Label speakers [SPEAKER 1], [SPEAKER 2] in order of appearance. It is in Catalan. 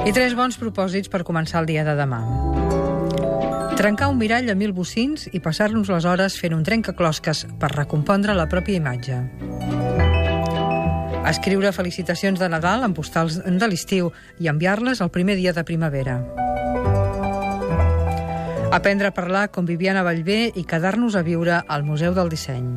[SPEAKER 1] I tres bons propòsits per començar el dia de demà. Trencar un mirall a mil bocins i passar-nos les hores fent un trencaclosques per recompondre la pròpia imatge. Escriure felicitacions de Nadal en postals de l'estiu i enviar-les el primer dia de primavera. Aprendre a parlar com Viviana Vallvé i quedar-nos a viure al Museu del Disseny.